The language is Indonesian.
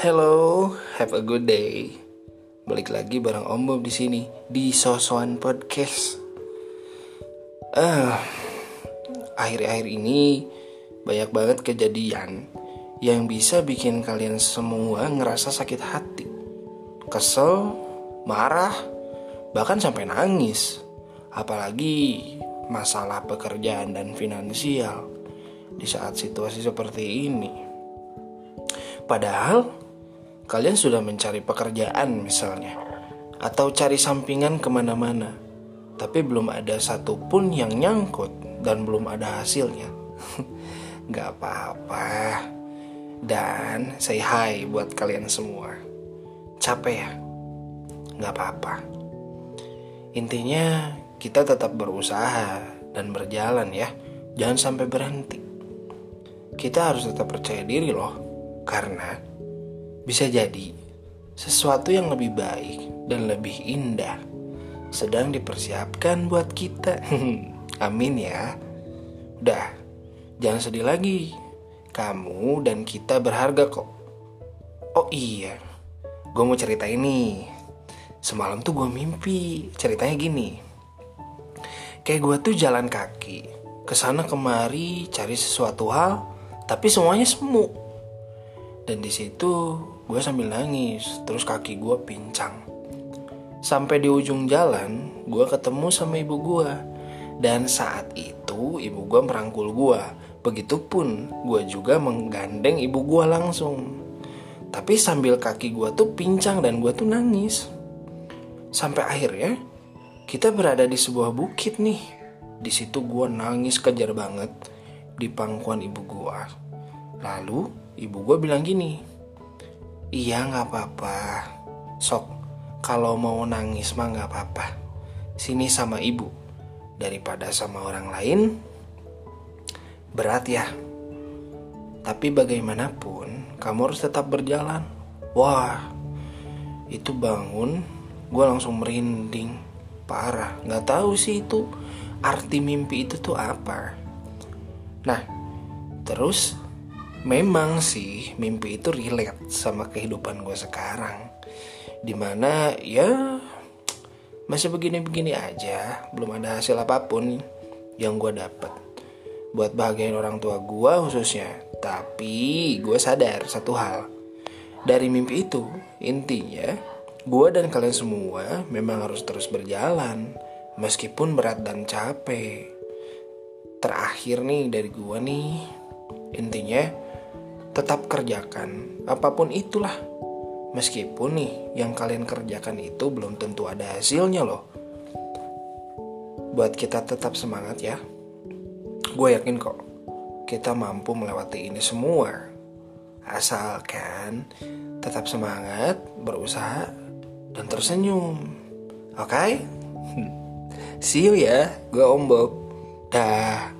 Hello, have a good day. Balik lagi bareng Om Bob di sini di Sosokan Podcast. Ah, akhir-akhir ini banyak banget kejadian yang bisa bikin kalian semua ngerasa sakit hati, kesel, marah, bahkan sampai nangis. Apalagi masalah pekerjaan dan finansial di saat situasi seperti ini. Padahal kalian sudah mencari pekerjaan misalnya, atau cari sampingan ke mana-mana, tapi belum ada satupun yang nyangkut dan belum ada hasilnya. Gak apa-apa. Dan say hi buat kalian semua. Capek ya? Gak apa-apa. Intinya kita tetap berusaha dan berjalan ya. Jangan sampai berhenti. Kita harus tetap percaya diri loh. Karena bisa jadi sesuatu yang lebih baik dan lebih indah sedang dipersiapkan buat kita. Amin ya. Udah, jangan sedih lagi. Kamu dan kita berharga kok. Oh iya, gue mau cerita ini. Semalam tuh gue mimpi. Ceritanya gini. Kayak gue tuh jalan kaki. Ke sana kemari cari sesuatu hal. Tapi semuanya semu. Dan di situ gue sambil nangis terus kaki gue pincang. Sampai di ujung jalan gue ketemu sama ibu gue. Dan saat itu ibu gue merangkul gue. Begitupun gue juga menggandeng ibu gue langsung. Tapi sambil kaki gue tuh pincang dan gue tuh nangis. Sampai akhirnya kita berada di sebuah bukit nih. Di situ gue nangis kejar banget di pangkuan ibu gue. Lalu ibu gue bilang gini Iya nggak apa-apa. Sok, kalau mau nangis mah nggak apa-apa. Sini sama ibu. Daripada sama orang lain, berat ya. Tapi bagaimanapun, kamu harus tetap berjalan. Wah, itu bangun, gue langsung merinding. Parah, nggak tahu sih itu arti mimpi itu tuh apa. Nah, terus memang sih mimpi itu relate sama kehidupan gue sekarang. Di mana ya masih begini-begini aja. Belum ada hasil apa pun yang gue dapat buat bahagiain orang tua gue khususnya. Tapi gue sadar satu hal. Dari mimpi itu intinya gue dan kalian semua memang harus terus berjalan. Meskipun berat dan capek. Terakhir nih dari gue nih intinya tetap kerjakan apa pun itulah. Meskipun nih yang kalian kerjakan itu belum tentu ada hasilnya loh. Buat kita tetap semangat ya. Gue yakin kok kita mampu melewati ini semua. Asalkan tetap semangat berusaha dan tersenyum. Oke? Okay? see you ya gue om Bob. Dah